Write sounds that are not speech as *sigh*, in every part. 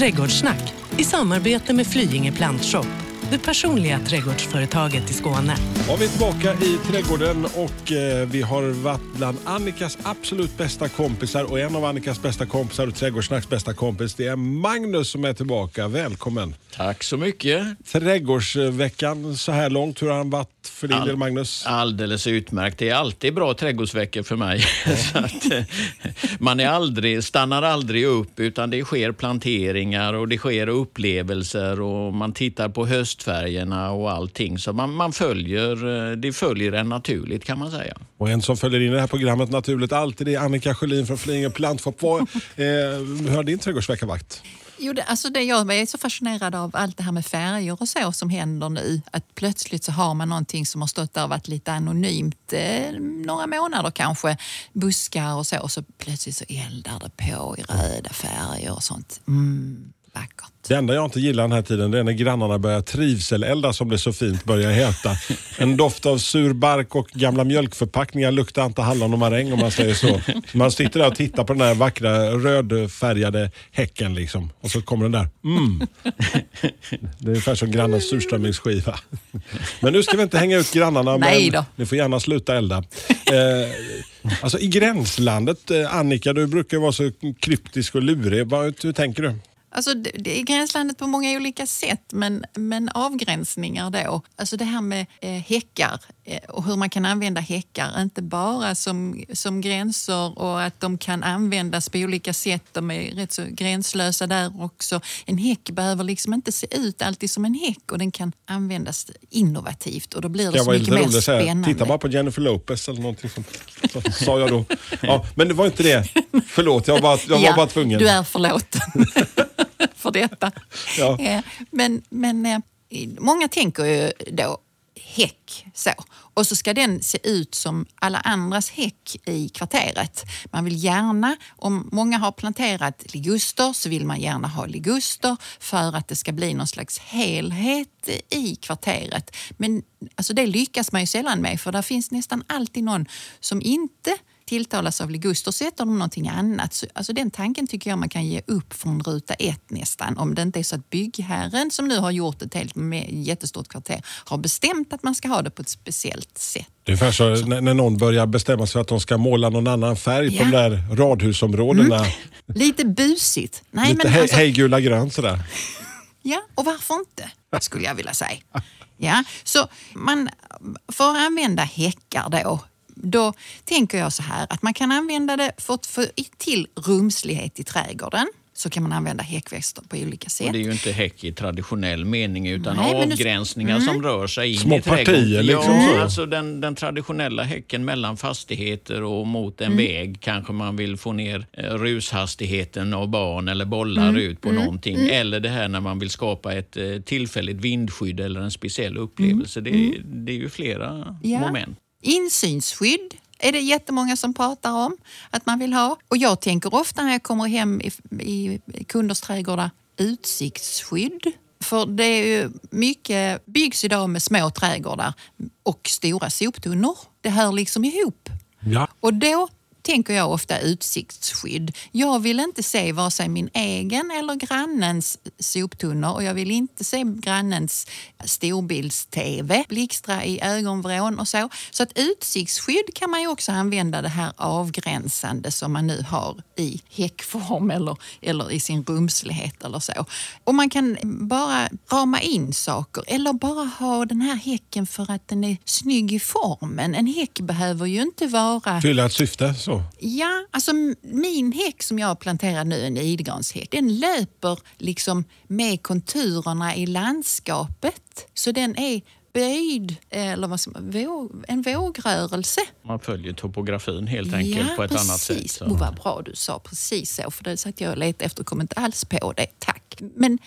Trädgårdssnack i samarbete med Flyinge Plantshop, det personliga trädgårdsföretaget i Skåne. Ja, vi är tillbaka i trädgården och eh, vi har varit bland Annikas absolut bästa kompisar och en av Annikas bästa kompisar och Trädgårdssnacks bästa kompis det är Magnus som är tillbaka. Välkommen! Tack så mycket. Trädgårdsveckan så här långt, hur har den varit för din All- del Magnus? Alldeles utmärkt. Det är alltid bra trädgårdsveckor för mig. *laughs* Att, eh, man är aldrig, stannar aldrig upp utan det sker planteringar och det sker upplevelser och man tittar på höstfärgerna och allting. Så man, man följer, eh, det följer en naturligt kan man säga. Och en som följer in i det här programmet naturligt alltid är Annika Sjölin från Flyinge Plantshop. Vad, eh, har din trädgårdsvecka varit? Jo, det, alltså det, jag är så fascinerad av allt det här med färger och så som händer nu. Att plötsligt så har man någonting som har stått där och varit lite anonymt eh, några månader kanske. Buskar och så. Och så plötsligt så eldar det på i röda färger och sånt. Mm. Det enda jag inte gillar den här tiden det är när grannarna börjar trivselelda som det så fint börjar heta. En doft av sur bark och gamla mjölkförpackningar luktar inte hallon och maräng om man säger så. Man sitter där och tittar på den här vackra rödfärgade häcken liksom. Och så kommer den där. Mm. Det är ungefär som grannens surströmmingsskiva. Men nu ska vi inte hänga ut grannarna. Nej då. Ni får gärna sluta elda. Eh, alltså i gränslandet, eh, Annika, du brukar vara så kryptisk och lurig. Hur tänker du? Alltså det, det är gränslandet på många olika sätt, men, men avgränsningar då. Alltså det här med eh, häckar och hur man kan använda häckar, inte bara som, som gränser och att de kan användas på olika sätt. De är rätt så gränslösa där också. En häck behöver liksom inte se ut alltid som en häck och den kan användas innovativt och då blir det Jag så mycket mer rolig spännande. titta bara på Jennifer Lopez eller någonting sånt. Så, sa jag då. Ja, men det var inte det. Förlåt, jag var bara, jag var Ja, bara tvungen. Du är förlåten *laughs* för detta. Ja. Eh, Men, men eh, många tänker ju då häck så. Och så ska den se ut som alla andras häck i kvarteret. Man vill gärna, om många har planterat liguster så vill man gärna ha liguster för att det ska bli någon slags helhet i kvarteret. Men alltså det lyckas man ju sällan med för där finns nästan alltid någon som inte tilltalas av liguster så äter de någonting annat. Så, alltså den tanken tycker jag man kan ge upp från ruta ett nästan. Om det inte är så att byggherren som nu har gjort ett helt med, jättestort kvarter har bestämt att man ska ha det på ett speciellt sätt. Det är ungefär så när, när någon börjar bestämma sig för att de ska måla någon annan färg på Ja. de där radhusområdena. Lite busigt. Nej, Lite men hej, alltså, hej gula grönt sådär. Ja, och varför inte? Skulle jag vilja säga. Ja, så man får använda häckar då. Då tänker jag så här att man kan använda det för att få till rumslighet i trädgården. Så kan man använda häckväxter på olika Och sätt. det är ju inte häck i traditionell mening utan Nej, men det- avgränsningar som rör sig in Små i trädgården. partier liksom ja, så. alltså den, den traditionella häcken mellan fastigheter och mot Mm. en väg kanske man vill få ner eh, rushastigheten av barn eller bollar Mm. ut på någonting. Eller det här när man vill skapa ett eh, tillfälligt vindskydd eller en speciell upplevelse. Det, är- det är ju flera Mm. Ja. moment. Insynsskydd är det jättemånga som pratar om att man vill ha. Och jag tänker ofta när jag kommer hem i, i kunders trädgårdar, utsiktsskydd. För det är ju mycket byggs idag med små trädgårdar och stora soptunnor. Det hör liksom ihop. Ja. Och då tänker jag ofta utsiktsskydd. Jag vill inte se vare sig min egen eller grannens soptunnor och jag vill inte se grannens storbilds-tv blixtra i ögonvrån och så. Så att utsiktsskydd kan man ju också använda det här avgränsande som man nu har i häckform eller, eller i sin rumslighet eller så. Och man kan bara rama in saker eller bara ha den här häcken för att den är snygg i formen. En häck behöver ju inte vara Fylla ett syfte. Så. Ja, alltså min häck som jag har planterat nu, en idgranshäck, den löper liksom med konturerna i landskapet. Så den är böjd, eller vad som, våg, en vågrörelse. Man följer topografin helt enkelt på ett precis. annat sätt. Så. Oh, vad bra du sa precis så, för det satt jag och letade efter och kom inte alls på det. Tack. Men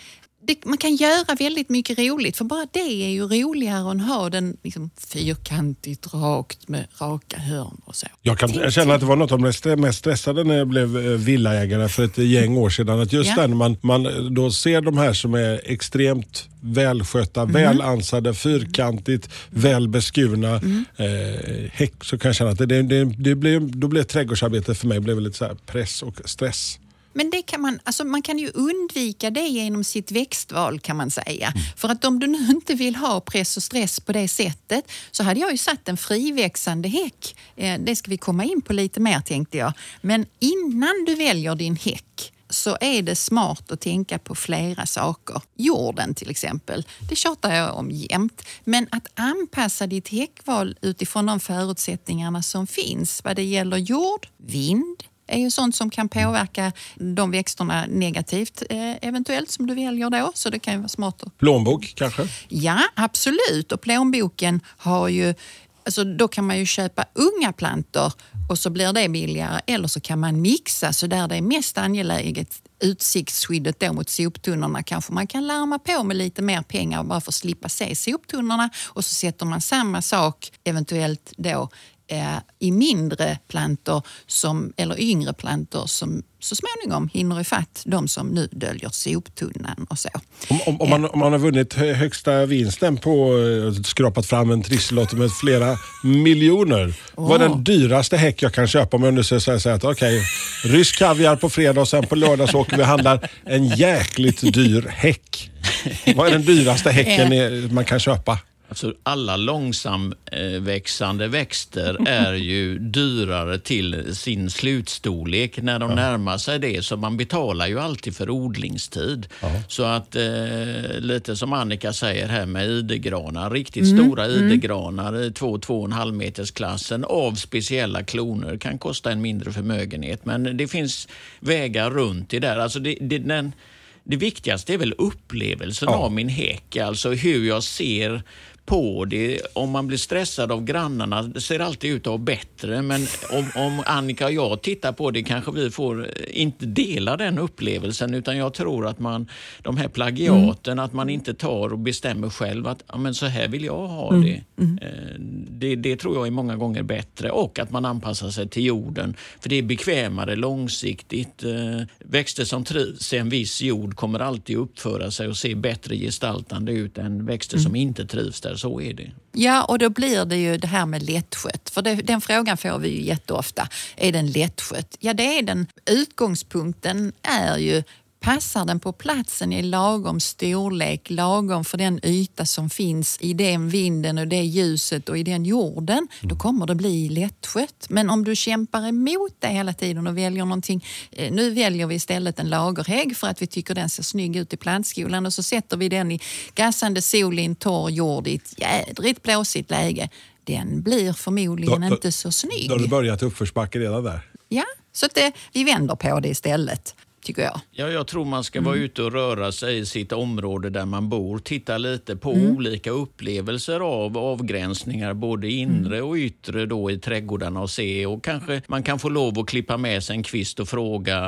det, man kan göra väldigt mycket roligt, för bara det är ju roligare än att ha den liksom, fyrkantigt rakt med raka hörn och så. Jag, kan, jag känner att det var något av det mest- stressade när jag blev eh, villaägare för ett gäng år sedan. Att just Ja. när man, man då ser de här som är extremt välskötta, Mm. väl ansade, fyrkantigt, väl beskurna Mm. eh, häck så kan jag känna att det, det, det, det blev, då blev trädgårdsarbete för mig blev lite så press och stress. Men det kan man, alltså man kan ju undvika det genom sitt växtval kan man säga. Mm. För att om du nu inte vill ha press och stress på det sättet så hade jag ju satt en friväxande häck. Eh, det ska vi komma in på lite mer tänkte jag. Men innan du väljer din häck så är det smart att tänka på flera saker. Jorden till exempel, det tjatar jag om jämt. Men att anpassa ditt häckval utifrån de förutsättningarna som finns vad det gäller jord, vind, är ju sånt som kan påverka de växterna negativt eh, eventuellt som du väljer då. Så det kan ju vara smart. Plånbok kanske? Ja, absolut. Och plånboken har ju Alltså, då kan man ju köpa unga plantor och så blir det billigare. Eller så kan man mixa så där det är mest angeläget, utsiktsskyddet då mot soptunnorna, kanske man kan larma på med lite mer pengar bara för att slippa se soptunnorna. Och så sätter man samma sak, eventuellt då eh, i mindre plantor som, eller yngre plantor som så småningom hinner ifatt de som nu döljer soptunnan och så. Om, om, om, man, om man har vunnit högsta vinsten på eh, skrapat fram en trisslotter med flera miljoner. Oh. Vad är den dyraste häck jag kan köpa om jag nu säger så att okej, okay, rysk kaviar på fredag och sen på lördag så åker vi och handlar en jäkligt dyr häck. Vad är den dyraste häcken eh. man kan köpa? Alltså alla långsamväxande växter *laughs* är ju dyrare till sin slutstorlek när de ja. närmar sig det. Så man betalar ju alltid för odlingstid. Ja. Så att eh, lite som Annika säger här med idegranar, riktigt mm. stora mm. idegranar i 2-2,5 meters klassen av speciella kloner kan kosta en mindre förmögenhet. Men det finns vägar runt det där. Alltså det, det, den, det viktigaste är väl upplevelsen ja. av min häck, alltså hur jag ser på det. Om man blir stressad av grannarna, det ser alltid ut att ha bättre. Men om, om Annika och jag tittar på det kanske vi får eh, inte dela den upplevelsen utan jag tror att man, de här plagiaten, mm. att man inte tar och bestämmer själv att ja, men så här vill jag ha mm. det. Mm. det. Det tror jag är många gånger bättre och att man anpassar sig till jorden. För det är bekvämare långsiktigt. Eh, växter som trivs i en viss jord kommer alltid uppföra sig och se bättre gestaltande ut än växter mm. som inte trivs där. Så är det. Ja, och då blir det ju det här med lättskött. För det, den frågan får vi ju jätteofta. Är den lättskött? Ja, det är den. Utgångspunkten är ju Passar den på platsen i lagom storlek, lagom för den yta som finns i den vinden och det ljuset och i den jorden, då kommer det bli lättskött. Men om du kämpar emot det hela tiden och väljer någonting, eh, nu väljer vi istället en lagerhägg för att vi tycker den ser snygg ut i plantskolan och så sätter vi den i gassande sol i en torr jord i ett jädrigt blåsigt läge. Den blir förmodligen då, då, inte så snygg. Då har du börjat uppförsbacke redan där? Ja, så att det, vi vänder på det istället tycker jag. Ja, jag tror man ska mm. vara ute och röra sig i sitt område där man bor. Titta lite på mm. olika upplevelser av avgränsningar, både inre mm. och yttre då i trädgårdarna och se. Och kanske man kan få lov att klippa med sig en kvist och fråga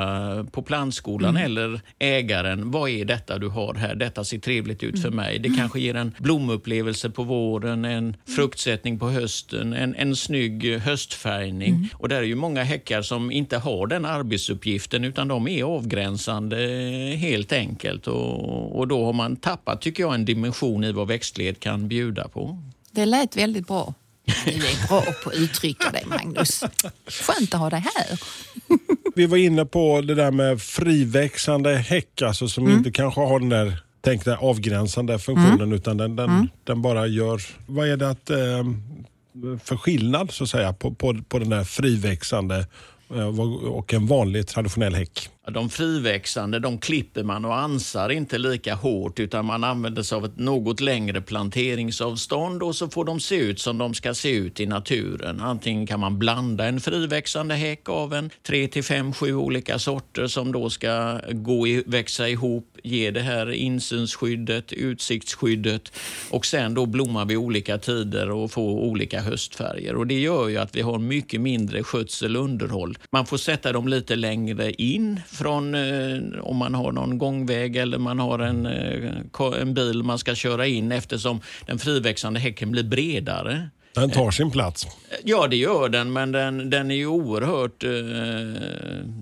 på plantskolan mm. eller ägaren, vad är detta du har här? Detta ser trevligt ut för mm. mig. Det kanske ger en blomupplevelse på våren, en mm. fruktsättning på hösten, en, en snygg höstfärgning. Och där är ju många häckar som inte har den arbetsuppgiften utan de är av avgränsande helt enkelt. Och, och då har man tappat, tycker jag, en dimension i vad växtlighet kan bjuda på. Det lät väldigt bra. Du är bra på att uttrycka dig, Magnus. Skönt att ha dig här. Vi var inne på det där med friväxande häck, alltså som mm. inte kanske har den där tänkta avgränsande funktionen mm. utan den, den, mm. den, bara gör... Vad är det att, eh, för skillnad så att säga på, på, på den där friväxande eh, och en vanlig traditionell häck? De friväxande de klipper man och ansar inte lika hårt utan man använder sig av ett något längre planteringsavstånd och så får de se ut som de ska se ut i naturen. Antingen kan man blanda en friväxande häck av en 3 till 5, 7 olika sorter som då ska gå i, växa ihop, ge det här insynsskyddet, utsiktsskyddet och sen då blomma vid olika tider och få olika höstfärger. Och Det gör ju att vi har mycket mindre skötsel och underhåll. Man får sätta dem lite längre in från eh, om man har någon gångväg eller man har en, eh, en bil man ska köra in eftersom den friväxande häcken blir bredare. Den tar sin plats. Ja, det gör den, men den, den är ju oerhört... Eh,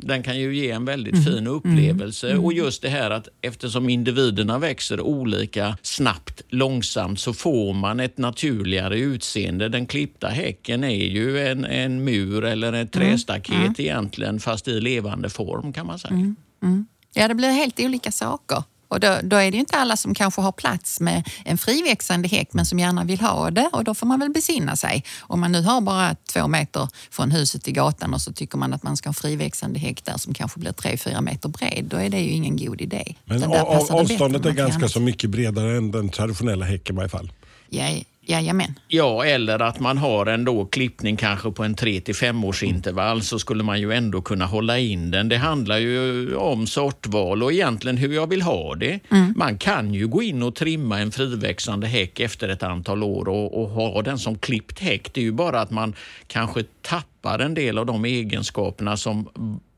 den kan ju ge en väldigt mm. fin upplevelse. Mm. Och just det här att eftersom individerna växer olika snabbt, långsamt, så får man ett naturligare utseende. Den klippta häcken är ju en, en mur eller ett mm. trästaket mm. egentligen, fast i levande form kan man säga. Mm. Mm. Ja, det blir helt olika saker. Och då, då, är det ju inte alla som kanske har plats med en friväxande häck men som gärna vill ha det och då får man väl besinna sig. Om man nu har bara två meter från huset till gatan och så tycker man att man ska ha friväxande häck där som kanske blir tre, fyra meter bred, då är det ju ingen god idé. Men avståndet är ganska så mycket bredare än den traditionella häcken i varje fall. Ja, Jajamän. Ja, eller att man har en då klippning kanske på en 3 till 5 års intervall så skulle man ju ändå kunna hålla in den. Det handlar ju om sortval och egentligen hur jag vill ha det. Mm. Man kan ju gå in och trimma en friväxande häck efter ett antal år och, och ha den som klippt häck. Det är ju bara att man kanske tappar en del av de egenskaperna som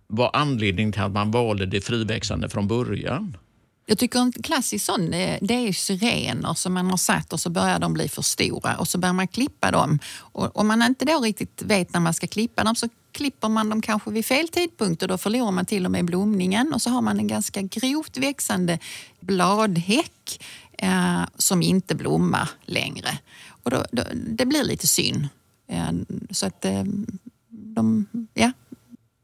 var anledningen till att man valde det friväxande från början. Jag tycker en klassisk sån eh, det är syrener som man har satt och så börjar de bli för stora och så börjar man klippa dem. Och om man inte då riktigt vet när man ska klippa dem så klipper man dem kanske vid fel tidpunkt och då förlorar man till och med blomningen och så har man en ganska grovt växande bladhäck eh, som inte blommar längre. Och då, då, det blir lite synd. Eh, så att eh, de, ja,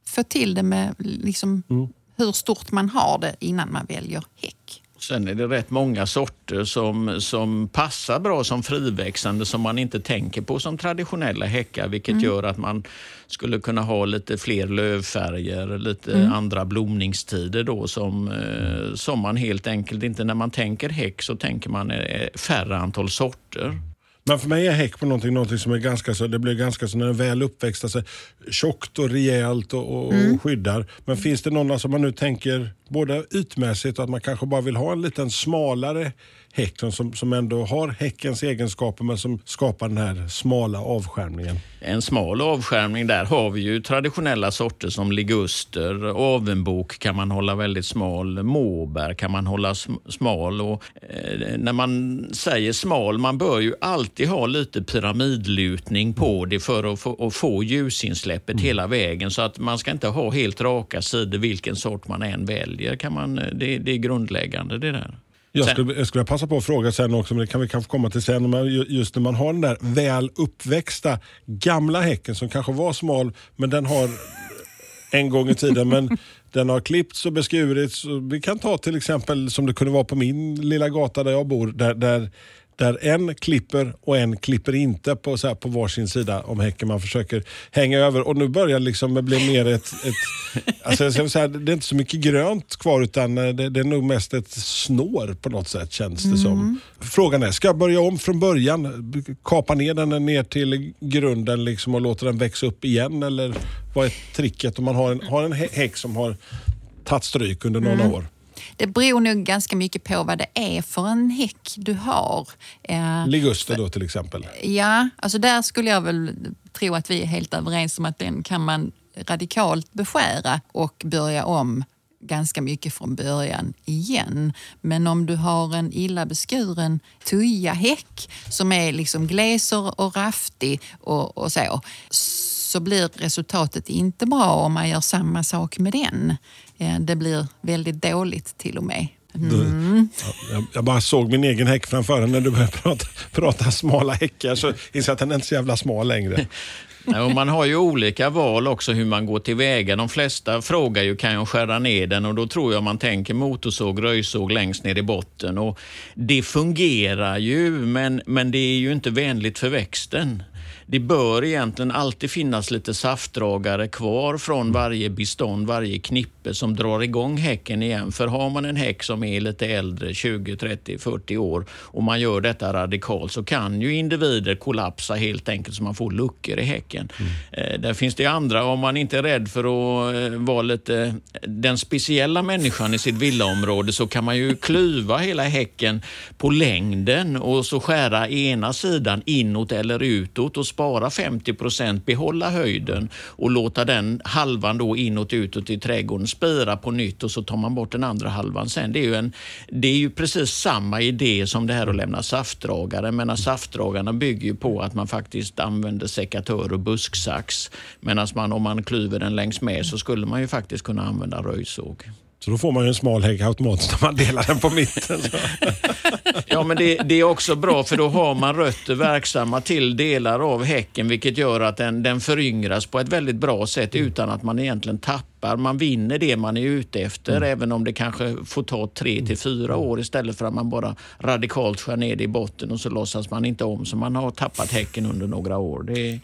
få till det med liksom mm hur stort man har det innan man väljer häck. Sen är det rätt många sorter som, som passar bra som friväxande som man inte tänker på som traditionella häckar vilket mm. gör att man skulle kunna ha lite fler lövfärger, lite mm. andra blomningstider då som, eh, som man helt enkelt inte, när man tänker häck så tänker man eh, färre antal sorter. Men för mig är häck på någonting, någonting som är ganska så, det blir ganska så när den är väl uppväxt, alltså, tjockt och rejält och, och, mm. och skyddar. Men finns det några som man nu tänker både ytmässigt och att man kanske bara vill ha en liten smalare häck som, som ändå har häckens egenskaper men som skapar den här smala avskärmningen. En smal avskärmning, där har vi ju traditionella sorter som liguster, avenbok kan man hålla väldigt smal, måbär kan man hålla smal. Och, eh, när man säger smal, man bör ju alltid ha lite pyramidlutning på det för att få, att få ljusinsläppet mm. hela vägen så att man ska inte ha helt raka sidor vilken sort man än väljer. Kan man, det, det är grundläggande det där. Jag skulle, jag skulle passa på att fråga sen också, men det kan vi kanske komma till sen. Men just när man har den där väl uppväxta gamla häcken som kanske var smal, men den har en gång i tiden, men *laughs* den har klippts och beskurits. Vi kan ta till exempel som det kunde vara på min lilla gata där jag bor, där, där där en klipper och en klipper inte på, så här, på varsin sida om häcken. Man försöker hänga över och nu börjar det liksom bli mer ett... ett *laughs* alltså jag säga, det är inte så mycket grönt kvar utan eh, det, det, är nog mest ett snår på något sätt känns det mm. som. Frågan är, ska jag börja om från början? Kapa ner den ner till grunden liksom och låta den växa upp igen? Eller vad är tricket om man har en, har en häck som har tagit stryk under några mm. år? Det beror nog ganska mycket på vad det är för en häck du har. Eh, Liguster då till exempel? Ja, alltså där skulle jag väl tro att vi är helt överens om att den kan man radikalt beskära och börja om ganska mycket från början igen. Men om du har en illa beskuren tujahäck som är liksom gläser och raftig och, och så, så blir resultatet inte bra om man gör samma sak med den. Eh, det blir väldigt dåligt till och med. Mm. Jag, bara såg min egen häck framför när du började prata, prata smala häckar så insåg jag att den är inte så jävla smal längre. *laughs* och man har ju olika val också hur man går tillväga. De flesta frågar ju kan jag skära ner den och då tror jag man tänker motorsåg, röjsåg längst ner i botten. Och det fungerar ju men, men det är ju inte vänligt för växten det bör egentligen alltid finnas lite saftdragare kvar från varje bestånd, varje knippe som drar igång häcken igen. För har man en häck som är lite äldre, 20, 30, 40 år och man gör detta radikalt så kan ju individer kollapsa helt enkelt så man får luckor i häcken. Mm. Eh, där finns det andra, om man inte är rädd för att eh, vara lite den speciella människan i sitt villaområde så kan man ju klyva hela häcken på längden och så skära ena sidan inåt eller utåt och spara 50 procent, behålla höjden och låta den halvan då inåt utåt i trädgården spira på nytt och så tar man bort den andra halvan sen. Det är ju, en, det är ju precis samma idé som det här att lämna saftdragare. Men saftdragarna bygger ju på att man faktiskt använder sekatör och busksax. Medan man om man klyver den längs med så skulle man ju faktiskt kunna använda röjsåg. Så då får man ju en smal hägg automatiskt när man delar den på mitten. ja, men det, det, är också bra för då har man rötter verksamma till delar av häcken vilket gör att den, den föryngras på ett väldigt bra sätt utan att man egentligen tappar tappar, man vinner det man är ute efter mm. även om det kanske får ta tre till fyra år istället för att man bara radikalt skär ner det i botten och så låtsas man inte om så man har tappat häcken under några år. Det...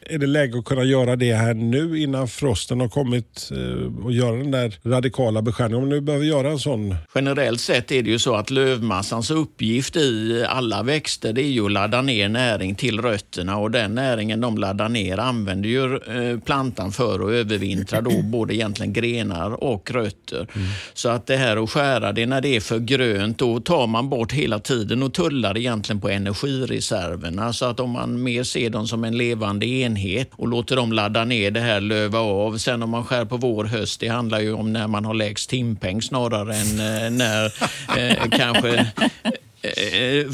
Är *laughs* det läge att kunna göra det här nu innan frosten har kommit eh, och göra den där radikala beskärningen? Om nu behöver göra en sån? Generellt sett är det ju så att lövmassans uppgift i alla växter det är ju att ladda ner näring till rötterna och den näringen de laddar ner använder ju eh, plantan för att övervintra då *clears throat* både egentligen grenar och rötter. Mm. Så att det här att skära det när det är för grönt, då tar man bort hela tiden och tullar egentligen på energireserverna. Så att om man mer ser dem som en levande enhet och låter dem ladda ner det här, löva av. Sen om man skär på vår, höst, det handlar ju om när man har lägst timpeng snarare än eh, när eh, kanske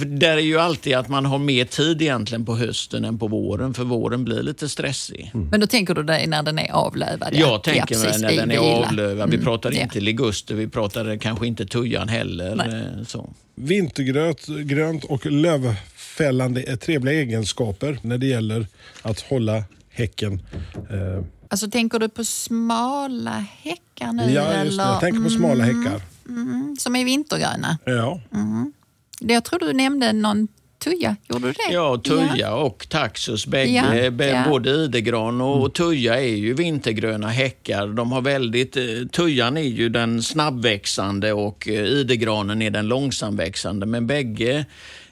där är ju alltid att man har mer tid egentligen på hösten än på våren, för våren blir lite stressig. Mm. Men då tänker du dig när den är avlövad? Ja, jag tänker ja, mig när den är avlövad. Vi mm. pratar mm. inte liguster, vi pratar kanske inte tujan heller. Eh, så. Vintergrönt grönt och lövfällande är trevliga egenskaper när det gäller att hålla häcken eh. Alltså tänker du på smala häckar nu? Ja, just det. Jag tänker på smala mm. häckar. Mm. Som är vintergröna? Ja. Mm. Jag tror du nämnde någon tuja, gjorde du det? Ja, tuja ja. och taxus. Bägge, ja, ja. Både idegran och mm. tuja är ju vintergröna häckar. De har väldigt, eh, tujan är ju den snabbväxande och eh, idegranen är den långsamväxande. Men bägge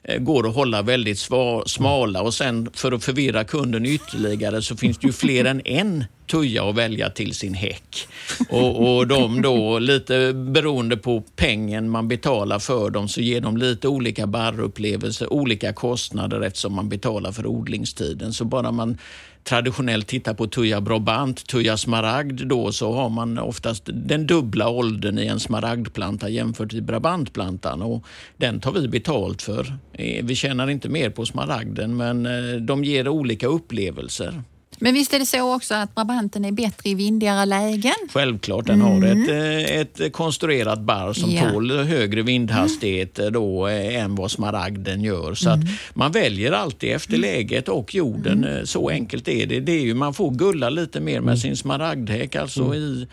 Eh, går att hålla väldigt smala och sen för att förvirra kunden ytterligare så finns det ju fler *laughs* än en tuja och välja till sin häck. Och, och de då, lite beroende på pengen man betalar för dem, så ger de lite olika barrupplevelser, olika kostnader eftersom man betalar för odlingstiden. Så bara man traditionellt tittar på Tuja Brabant, Tuja Smaragd då, så har man oftast den dubbla åldern i en smaragdplanta jämfört med Brabantplantan och den tar vi betalt för. Eh, vi tjänar inte mer på smaragden men eh, de ger olika upplevelser. Men visst är det så också att Brabanten är bättre i vindigare lägen? Självklart, den mm. har ett, eh, ett konstruerat barr som ja. tål högre vindhastighet mm. då, eh, än vad smaragden gör. Så mm. att man väljer alltid efter läget och jorden. Mm. Så enkelt är det. det är ju, man får gulla lite mer med mm. sin smaragdhäck. Alltså mm. i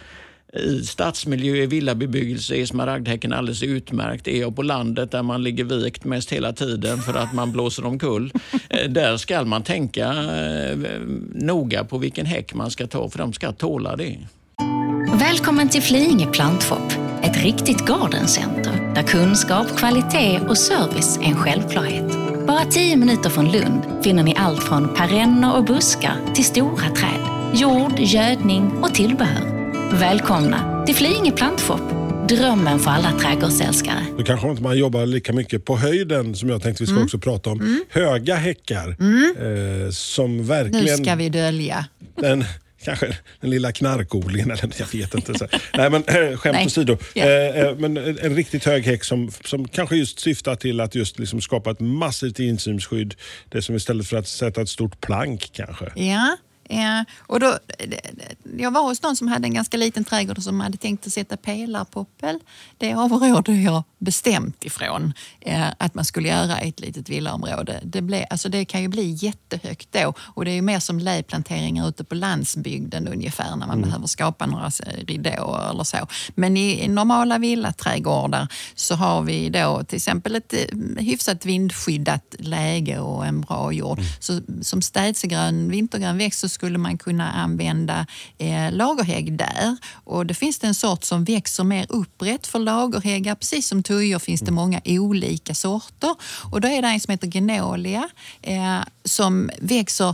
i stadsmiljö, i villabebyggelse är smaragdhäcken alldeles utmärkt. Är jag på landet där man ligger vikt mest hela tiden för att man blåser omkull, *laughs* eh, där ska man tänka eh, noga på vilken häck man ska ta för de ska tåla det. Välkommen till Flyinge plantshop, ett riktigt gardencenter där kunskap, kvalitet och service är en självklarhet. Bara tio minuter från Lund finner ni allt från perenner och buskar till stora träd, jord, gödning och tillbehör. Välkomna till Flyinge plantshop. Drömmen för alla trädgårdsälskare. Då kanske inte man jobbar lika mycket på höjden som jag tänkte vi ska mm. också prata om. Mm. Höga häckar mm. eh, som verkligen... Nu ska vi dölja. Den, *laughs* kanske den lilla knarkodlingen, eller jag vet inte. Så. Nej, men äh, skämt åsido. Yeah. Äh, men en riktigt hög häck som, som kanske just syftar till att just liksom skapa ett massivt insynsskydd. Det som istället för att sätta ett stort plank kanske. Ja. Ja, och då, jag var hos någon som hade en ganska liten trädgård och som hade tänkt att sätta pelarpoppel. Det avråder jag bestämt ifrån, eh, att man skulle göra i ett litet villaområde. Det, ble, alltså det kan ju bli jättehögt då och det är ju mer som läplanteringar ute på landsbygden ungefär när man mm. behöver skapa några ridåer eller så. Men i, normala villaträdgårdar så har vi då till exempel ett eh, hyfsat vindskyddat läge och en bra jord. Mm. Så, som städsegrön vintergrön växt så skulle man kunna använda eh, lagerhägg där. Och det finns det en sort som växer mer upprätt för lagerhäggar. Precis som tujor finns det många olika sorter. Och då är det en som heter Genolia eh, som växer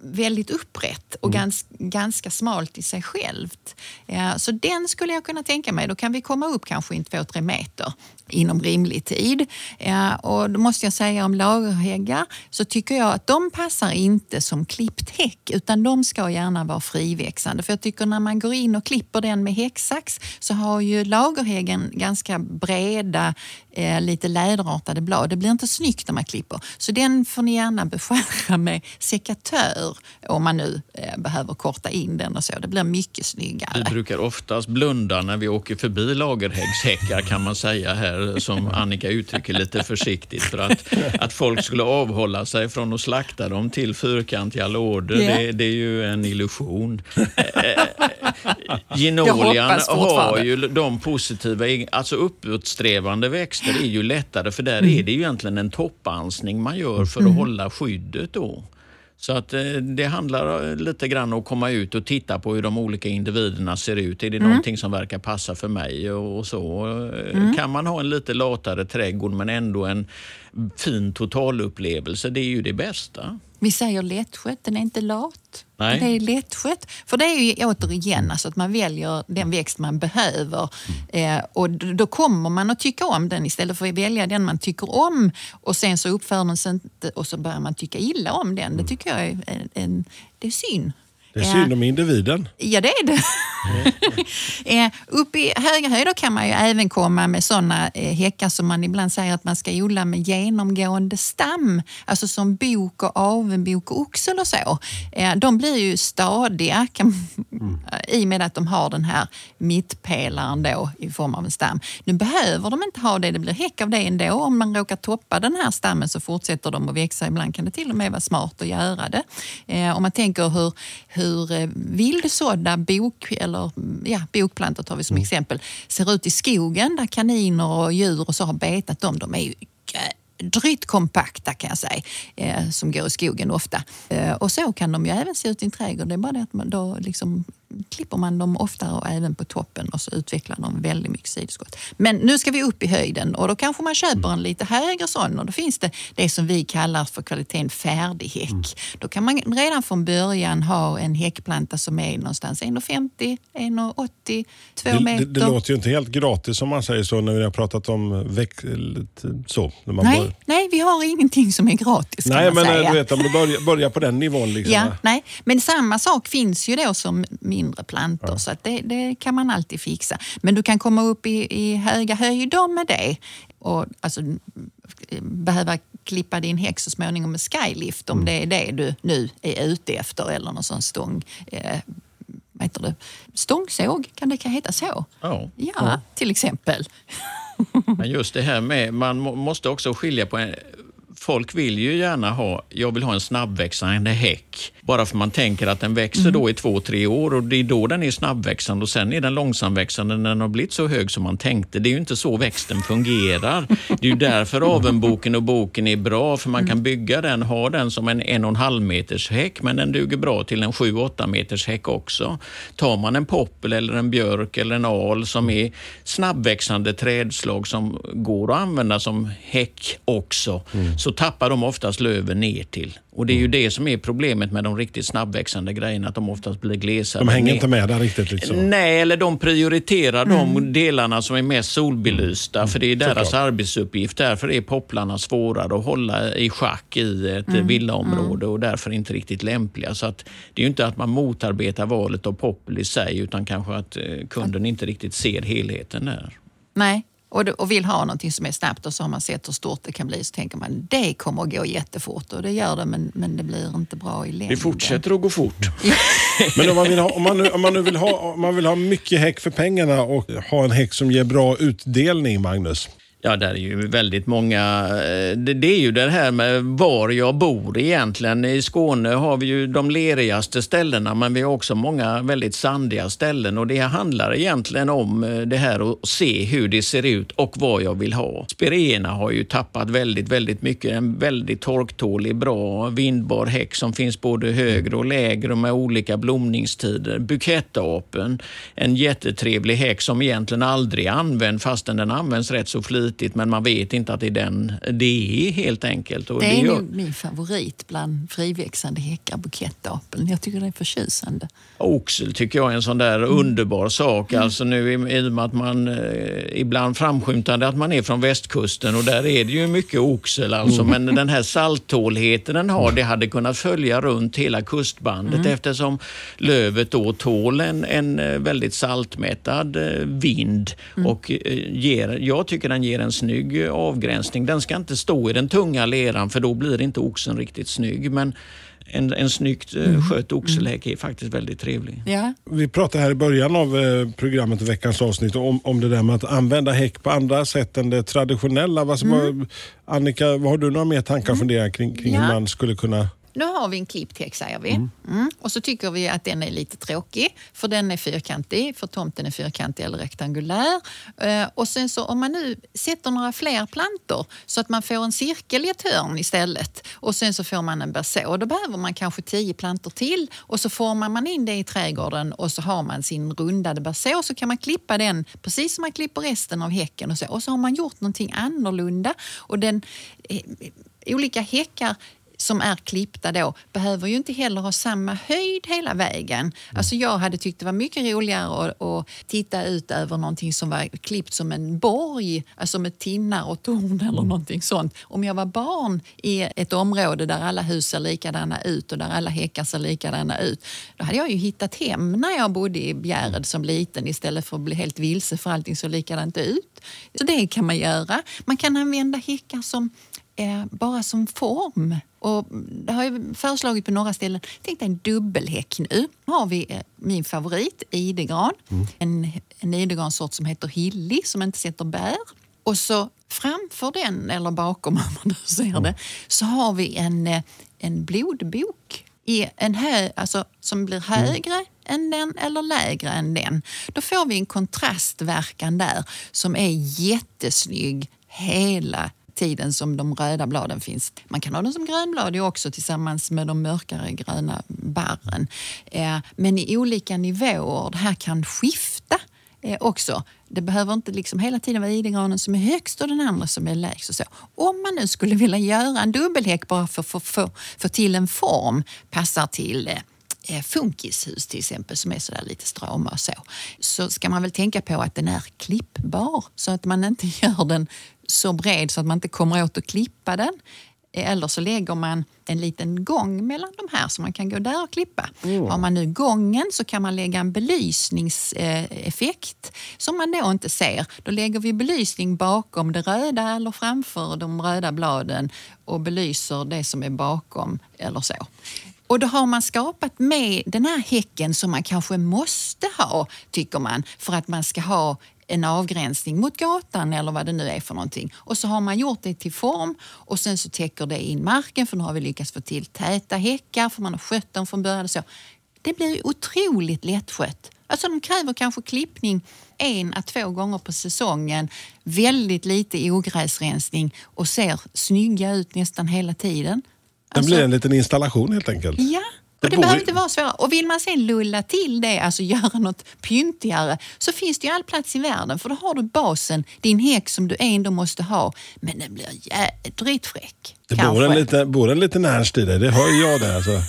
väldigt upprätt och mm. gans, ganska smalt i sig självt. Ja, så den skulle jag kunna tänka mig. Då kan vi komma upp kanske in två, tre meter inom rimlig tid. Ja, och då måste jag säga om lagerhäggar så tycker jag att de passar inte som klippt häck utan de ska gärna vara friväxande. För jag tycker när man går in och klipper den med häcksax så har ju lagerhäggen ganska breda, eh, lite läderartade blad. Det blir inte snyggt när man klipper. Så den får ni gärna beskära med sekatör rör. Om man nu eh, behöver korta in den och så. Det blir mycket snyggare. Vi brukar oftast blunda när vi åker förbi lagerhäggshäckar kan man säga här, som Annika uttrycker lite försiktigt. För att, att folk skulle avhålla sig från att slakta dem till fyrkantiga lådor, Ja. det, det är ju en illusion. Ginolian hoppas har fortfarande. ju de positiva, alltså uppåtsträvande växter är ju lättare för där Mm. är det ju egentligen en toppansning man gör för att hålla skyddet då. Så att eh, det handlar eh, lite grann om att komma ut och titta på hur de olika individerna ser ut. Är det Mm. någonting som verkar passa för mig och, så. Eh, Mm. Kan man ha en lite latare trädgård men ändå en fin totalupplevelse, det är ju det bästa. Vi säger lättskött, den är inte lat. Nej. Det är lättskött. För det är ju återigen alltså att man väljer den växt man behöver. Eh, och då kommer man att tycka om den istället för att välja den man tycker om. Och sen så uppför den sig inte och så börjar man tycka illa om den. Det tycker jag är, en, en, det är synd. Det är Eh, synd om individen. Ja, det är det. *laughs* eh, upp i höga höjder kan man ju även komma med sådana eh, häckar som man ibland säger att man ska odla med genomgående stam. Alltså som bok och avenbok och oxel och så. Eh, de blir ju stadiga kan, *laughs* i och med att de har den här mittpelaren då i form av en stam. Nu behöver de inte ha det, det blir häck av det ändå. Om man råkar toppa den här stammen så fortsätter de att växa. Ibland kan det till och med vara smart att göra det. Eh, om man tänker hur, hur eh, vildsådda bok, eller, ja, bokplantor tar vi som exempel, ser ut i skogen där kaniner och djur och så har betat dem. De är ju drygt kompakta kan jag säga, eh, som går i skogen ofta. Eh, och så kan de ju även se ut i en trädgård. Det är bara det att man då liksom klipper man dem oftare och även på toppen och så utvecklar de väldigt mycket sidoskott. Men nu ska vi upp i höjden och då kanske man köper en lite högre sån och då finns det det som vi kallar för kvaliteten färdig häck. Då kan man redan från början ha en häckplanta som är någonstans 1,50, 1,80, 2 Det, meter. det, det låter ju inte helt gratis om man säger så när vi har pratat om väck, så. När man bör- nej, nej, vi har ingenting som är gratis kan Nej, man men säga. eh, du vet om du börjar, börjar på den nivån. Liksom, Ja, nej. Men samma sak finns ju då som mindre plantor så att det, det kan man alltid fixa. Men du kan komma upp i, i höga höjder med det och alltså, behöva klippa din häck så småningom med skylift om det är det du nu är ute efter eller någon sån stång... Eh, vad heter det? Stångsåg, kan det kan heta så? Ja. Ja, till exempel. Men just det här med, man må, måste också skilja på en, Folk vill ju gärna ha, jag vill ha en snabbväxande häck. Bara för man tänker att den växer då i två, tre år och det är då den är snabbväxande och sen är den långsamväxande när den har blivit så hög som man tänkte. Det är ju inte så växten fungerar. Det är ju därför *laughs* avenboken och boken är bra, för man kan bygga den, ha den som en en och en halv meters häck, men den duger bra till en sju, åtta meters häck också. Tar man en poppel eller en björk eller en al som är snabbväxande trädslag som går att använda som häck också, så tappar de oftast löven ner till. Och det är ju det som är problemet med de riktigt snabbväxande grejerna, att de oftast blir glesare. De hänger ner. inte med där riktigt. Liksom. Nej, eller de prioriterar de delarna som är mest solbelysta, för det är deras Såklart. arbetsuppgift. Därför är popplarna svårare att hålla i schack i ett villaområde och därför inte riktigt lämpliga. Så att det är ju inte att man motarbetar valet av poppel i sig, utan kanske att eh, kunden inte riktigt ser helheten där. Nej, och, och vill ha någonting som är snabbt och så har man sett hur stort det kan bli så tänker man det kommer att gå jättefort och det gör det men, men det blir inte bra i längden. Det fortsätter att gå fort. *laughs* Men om man, vill ha, om, man nu, om man nu vill ha, om man vill ha mycket häck för pengarna och ha en häck som ger bra utdelning, Magnus. Ja, där är ju väldigt många... Eh, det, det är ju det här med var jag bor egentligen. I Skåne har vi ju de lerigaste ställena, men vi har också många väldigt sandiga ställen. Och Det handlar egentligen om eh, det här att se hur det ser ut och vad jag vill ha. Spireerna har ju tappat väldigt, väldigt mycket. En väldigt torktålig, bra, vindbar häck som finns både högre och lägre och med olika blomningstider. Bukettapen, en jättetrevlig häck som egentligen aldrig används, använd fastän den används rätt så flitigt men man vet inte att det är den det är helt enkelt. Och Det är gör- nog min favorit bland friväxande häckar, bukettapeln. Jag tycker det är förtjusande. Oxel tycker jag är en sån där underbar sak. Alltså nu i, i och med att man eh, ibland framskymtade att man är från västkusten och där är det ju mycket oxel. Alltså, Men den här salttåligheten den har, det hade kunnat följa runt hela kustbandet eftersom lövet då tål en, en eh, väldigt saltmättad eh, vind och eh, ger, jag tycker den ger en snygg avgränsning. Den ska inte stå i den tunga leran för då blir inte oxen riktigt snygg. Men en, en snyggt mm. skött oxelhäck är faktiskt väldigt trevlig. Ja. Vi pratade här i början av eh, programmet, veckans avsnitt, om, om det där med att använda häck på andra sätt än det traditionella. Vad, mm. Annika, vad har du några mer tankar och funderingar kring, kring ja. hur man skulle kunna nu har vi en klippt häck säger vi. Mm. Mm. Och så tycker vi att den är lite tråkig för den är fyrkantig, för tomten är fyrkantig eller rektangulär. Uh, och sen så om man nu sätter några fler plantor så att man får en cirkel i ett hörn istället och sen så får man en berså. Då behöver man kanske tio plantor till och så formar man in det i trädgården och så har man sin rundade berså så kan man klippa den precis som man klipper resten av häcken och så. Och så har man gjort någonting annorlunda och den eh, olika häckar som är klippta då behöver ju inte heller ha samma höjd hela vägen. Mm. Alltså jag hade tyckt det var mycket roligare att, att titta ut över någonting som var klippt som en borg, alltså med tinnar och torn eller mm. någonting sånt. Om jag var barn i ett område där alla hus ser likadana ut och där alla häckar ser likadana ut, då hade jag ju hittat hem när jag bodde i Bjärred mm. som liten istället för att bli helt vilse för allting såg likadant ut. Så det kan man göra. Man kan använda häckar som eh, bara som form. Och det har jag föreslagit på några ställen. Tänk dig en dubbelhäck nu. Har vi eh, min favorit, idegran. Mm. En, en idegransort som heter Hilly som inte sätter bär. Och så framför den, eller bakom *laughs* om man nu ser det, så har vi en, eh, en blodbok i en hö, alltså, som blir mm. högre mm. än den eller lägre än den. Då får vi en kontrastverkan där som är jättesnygg hela tiden som de röda bladen finns. Man kan ha dem som grönblad också tillsammans med de mörkare gröna barren. Eh, men i olika nivåer. Det här kan skifta eh, också. Det behöver inte liksom hela tiden vara idegranen som är högst och den andra som är lägst. Och så. Om man nu skulle vilja göra en dubbelhäck bara för att få, få till en form, passar till eh, funkishus till exempel som är sådär lite strama och så, så ska man väl tänka på att den är klippbar så att man inte *laughs* gör den så bred så att man inte kommer åt att klippa den. Eller så lägger man en liten gång mellan de här så man kan gå där och klippa. Mm. Har man nu gången så kan man lägga en belysningseffekt som man då inte ser. Då lägger vi belysning bakom det röda eller framför de röda bladen och belyser det som är bakom eller så. Och då har man skapat med den här häcken som man kanske måste ha, tycker man, för att man ska ha en avgränsning mot gatan eller vad det nu är för någonting. Och så har man gjort det till form och sen så täcker det in marken för nu har vi lyckats få till täta häckar för man har skött dem från början. Så. Det blir otroligt lättskött. Alltså de kräver kanske klippning en à två gånger på säsongen, väldigt lite ogräsrensning och ser snygga ut nästan hela tiden. Det blir alltså- en liten installation helt enkelt. Ja, och det behöver inte vara svårare. Och vill man sen lulla till det, alltså göra något pyntigare, så finns det ju all plats i världen. För då har du basen, din häck som du ändå måste ha. Men den blir jädrigt fräck. Det bor en, liten, bor en liten Ernst i det, det hör jag det alltså.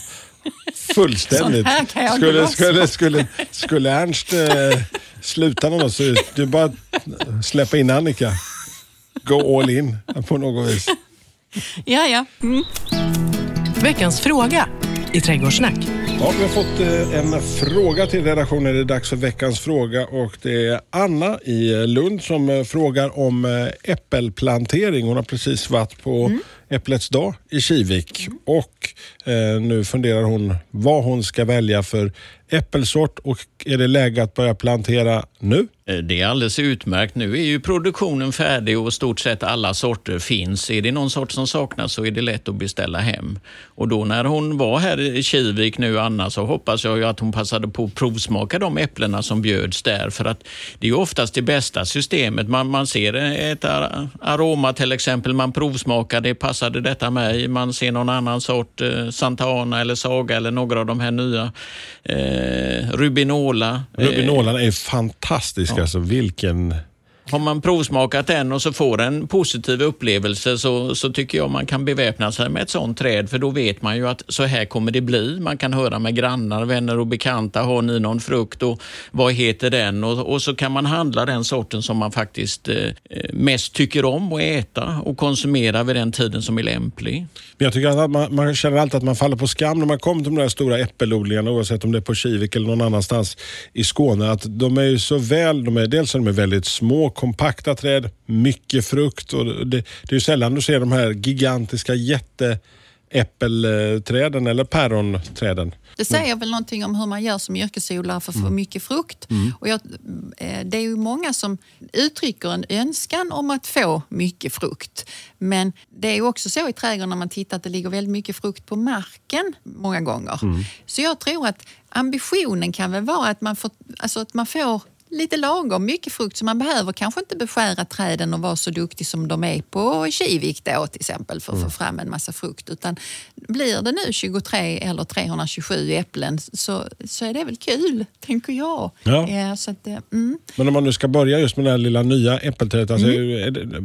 Fullständigt. *laughs* Skulle, skulle, skulle, skulle Ernst eh, sluta med något så du bara släppa in Annika. Go all in på något vis. Ja, ja. Mm. Veckans fråga i Trädgårdssnack. Ja, vi har fått eh, en fråga till redaktionen. Det är dags för veckans fråga och det är Anna i Lund som eh, frågar om eh, äppelplantering. Hon har precis varit på mm. Äpplets dag i Kivik och eh, nu funderar hon vad hon ska välja för äppelsort och är det läge att börja plantera nu? Eh, det är alldeles utmärkt. Nu är ju produktionen färdig och stort sett alla sorter finns. Är det någon sort som saknas så är det lätt att beställa hem. Och då när hon var här i Kivik nu, Anna, så hoppas jag att hon passade på att provsmaka de äpplena som bjöds där. För att det är oftast det bästa systemet. Man, man ser ett aroma till exempel, man provsmakar det, passade detta mig? Man ser någon annan sort, eh, Santana eller Saga eller några av de här nya. Eh, Rubinola. Eh, Rubinolan är fantastisk ja. alltså. Vilken har man provsmakat den och så får en positiv upplevelse så, så tycker jag man kan beväpna sig med ett sånt träd för då vet man ju att så här kommer det bli. Man kan höra med grannar, vänner och bekanta. Har ni någon frukt och vad heter den? Och, och så kan man handla den sorten som man faktiskt eh, mest tycker om att äta och konsumera vid den tiden som är lämplig jag tycker att man, man känner alltid att man faller på skam när man kommer till de där stora äppelodlingarna oavsett om det är på Kivik eller någon annanstans i Skåne. Att de är ju så väl, de är, dels är de väldigt små kompakta träd, mycket frukt. Och det, det är ju sällan du ser de här gigantiska jätte jätteäppelträden eller päronträden. Det säger väl någonting om hur man gör som yrkesodlare för att få mycket frukt. Och jag, eh, det är ju många som uttrycker en önskan om att få mycket frukt. Men det är ju också så i trädgården när man tittar att det ligger väldigt mycket frukt på marken många gånger. Så jag tror att ambitionen kan väl vara att man får, alltså att man får lite lagom mycket frukt så man behöver kanske inte beskära träden och vara så duktig som de är på Kivik då till exempel för att få fram en massa frukt. Utan blir det nu 23 eller 327 äpplen så, så är det väl kul, tänker jag. Ja. Eh, så att, eh, mm. Men om man nu ska börja just med det här lilla nya äppelträdet. Alltså, är det,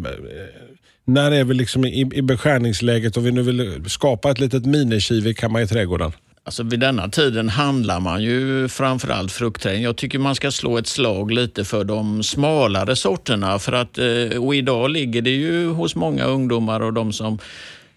när är vi liksom i, i beskärningsläget och vi nu vill skapa ett litet minikivik hemma i trädgården? Alltså vid denna tiden handlar man ju framförallt fruktträd. Jag tycker man ska slå ett slag lite för de smalare sorterna. För att, eh, och idag ligger det ju hos många ungdomar och de som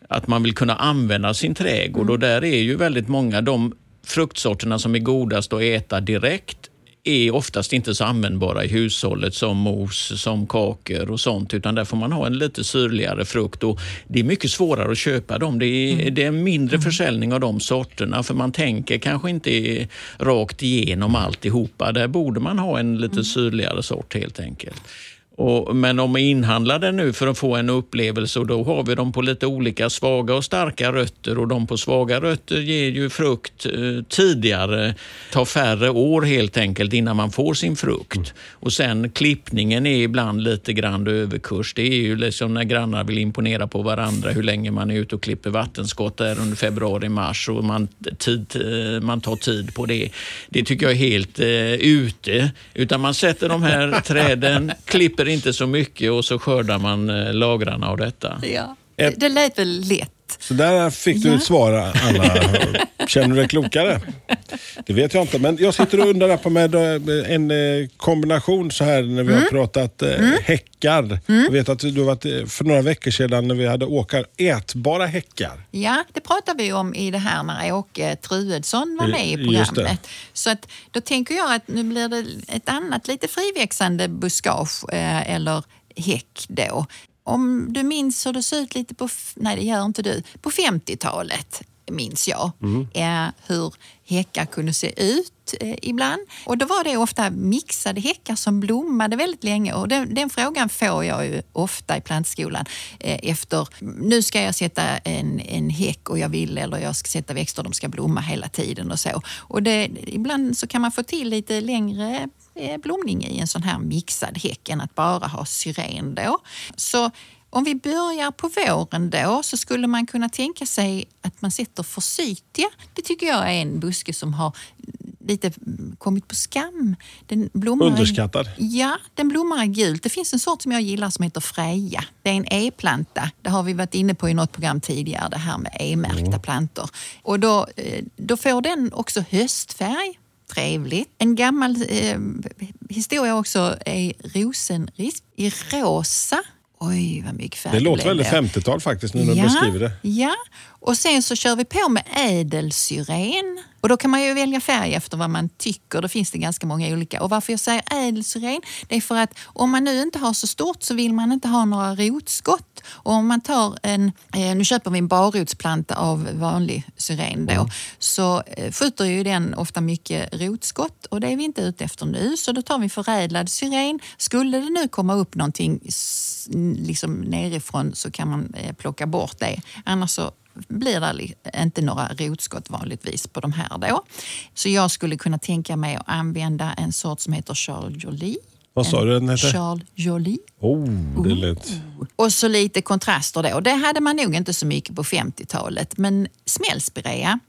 att man vill kunna använda sin trädgård och där är ju väldigt många de fruktsorterna som är godast att äta direkt är oftast inte så användbara i hushållet som mos, som kakor och sånt, utan där får man ha en lite syrligare frukt och det är mycket svårare att köpa dem. Det är, det är mindre försäljning av de sorterna för man tänker kanske inte rakt igenom alltihopa. Där borde man ha en lite syrligare sort helt enkelt. Och, men om vi inhandlar den nu för att få en upplevelse och då har vi dem på lite olika svaga och starka rötter och de på svaga rötter ger ju frukt eh, tidigare, tar färre år helt enkelt innan man får sin frukt. Och sen klippningen är ibland lite grann överkurs. Det är ju liksom när grannar vill imponera på varandra hur länge man är ute och klipper vattenskott där under februari-mars och man, tid, eh, man tar tid på det. Det tycker jag är helt eh, ute. Utan man sätter de här träden, *laughs* klipper inte så mycket och så skördar man eh, lagrarna av detta. Ja. Det, det lät väl lätt. Så där fick du Ja. svar Anna. *laughs* Känner du dig klokare? Det vet jag inte. Men jag sitter och undrar på med eh, en eh, kombination så här när vi har pratat eh, häckar. Jag vet att du har varit för några veckor sedan när vi hade åkar ätbara häckar. Ja, det pratade vi om i det här när Åke Truedsson var med i programmet. Så att, då tänker jag att nu blir det ett annat lite friväxande buskage eller häck då. Om du minns hur det såg ut lite på, nej det gör inte du, på 50-talet minns jag eh, hur häckar kunde se ut eh, ibland. Och då var det ofta mixade häckar som blommade väldigt länge och den, den frågan får jag ju ofta i plantskolan eh, efter, nu ska jag sätta en, en häck och jag vill eller jag ska sätta växter, de ska blomma hela tiden och så. Och det, ibland så kan man få till lite längre eh, blomning i en sån här mixad häck än att bara ha syren då. Så om vi börjar på våren då så skulle man kunna tänka sig att man sätter forsythia. Det tycker jag är en buske som har lite kommit på skam. Den blommar i- Underskattad. Ja, den blommar i gult. Det finns en sort som jag gillar som heter Freja. Det är en E-planta. Det har vi varit inne på i något program tidigare, det här med E-märkta plantor. Och då, eh, då får den också höstfärg. Trevligt. En gammal eh, historia också är rosenrisp i rosa. Oj, vad mycket färg Det låter väldigt då. 50-tal faktiskt nu när du beskriver det. Ja, och sen så kör vi på med ädelsyren. Och då kan man ju välja färg efter vad man tycker. Då finns det ganska många olika. Och varför jag säger ädelsyren, det är för att om man nu inte har så stort så vill man inte ha några rotskott. Och om man tar en, eh, nu köper vi en barrotsplanta av vanlig syren då, så eh, skjuter ju den ofta mycket rotskott och det är vi inte ute efter nu. Så då tar vi förädlad syren. Skulle det nu komma upp någonting liksom nerifrån så kan man eh, plocka bort det. Annars så blir det inte några rotskott vanligtvis på de här då. Så jag skulle kunna tänka mig att använda en sort som heter Charles Jolie. Vad sa du den hette? Charles Jolie. Oh, det lät... Och så lite kontraster då. Det hade man nog inte så mycket på 50-talet. Men smällspirea,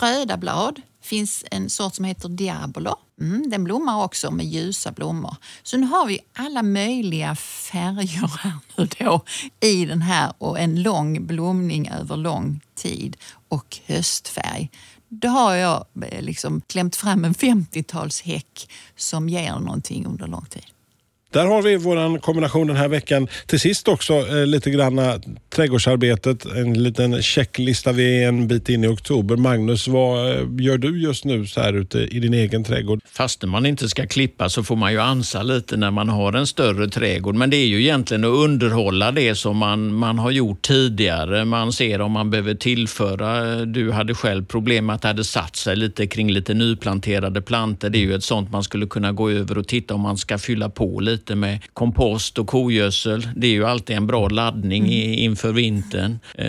röda blad, finns en sort som heter Diabolo. Mm, den blommar också med ljusa blommor. Så nu har vi alla möjliga färger här nu då i den här och en lång blomning över lång tid och höstfärg. Då har jag eh, liksom klämt fram en 50-talshäck som ger någonting under lång tid. Där har vi vår kombination den här veckan. Till sist också eh, lite granna trädgårdsarbetet. En liten checklista. Vi är en bit in i oktober. Magnus, vad eh, gör du just nu så här ute i din egen trädgård? Fastän man inte ska klippa så får man ju ansa lite när man har en större trädgård. Men det är ju egentligen att underhålla det som man, man har gjort tidigare. Man ser om man behöver tillföra. Du hade själv problem med att det hade satt sig lite kring lite nyplanterade planter. Det är ju ett sånt man skulle kunna gå över och titta om man ska fylla på lite med kompost och kogödsel. Det är ju alltid en bra laddning i, inför vintern. Eh,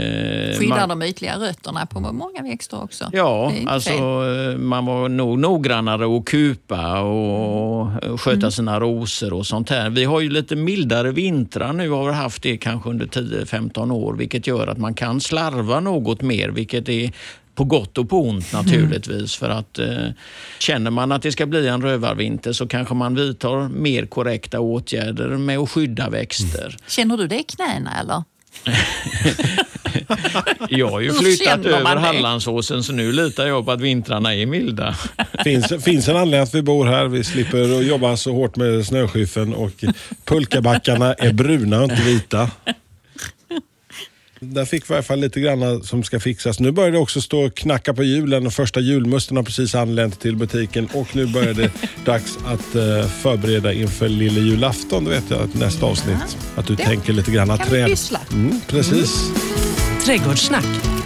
Skyddar man- de ytliga rötterna på många växter också. Ja, alltså fel. eh, man var nog noggrannare att kupa och sköta sina rosor och sånt här. Vi har ju lite mildare vintrar nu har vi haft det kanske under 10-15 år vilket gör att man kan slarva något mer vilket är på gott och på ont naturligtvis. För att eh, Känner man att det ska bli en rövarvinter så kanske man vidtar mer korrekta åtgärder med att skydda växter. Känner du det i knäna eller? *laughs* Jag har ju flyttat över det? Hallandsåsen så nu litar jag på att vintrarna är milda. *laughs* finns, finns en anledning att vi bor här. Vi slipper att jobba så hårt med snöskyffen och pulkabackarna är bruna och inte vita. Där fick vi i alla fall lite grann som ska fixas. Nu börjar det också stå och knacka på hjulen och första julmusten har precis anlänt till butiken och nu börjar det *laughs* dags att eh, förbereda inför lille julafton. Det vet jag att nästa avsnitt. Att du Det tänker lite grann kan vi träd. pyssla. Mm, precis. Trädgårdssnack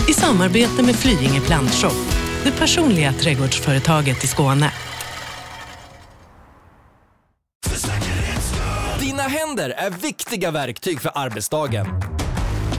i samarbete med Flyinge Plantshop, det personliga trädgårdsföretaget i Skåne. Dina händer är viktiga verktyg för arbetsdagen.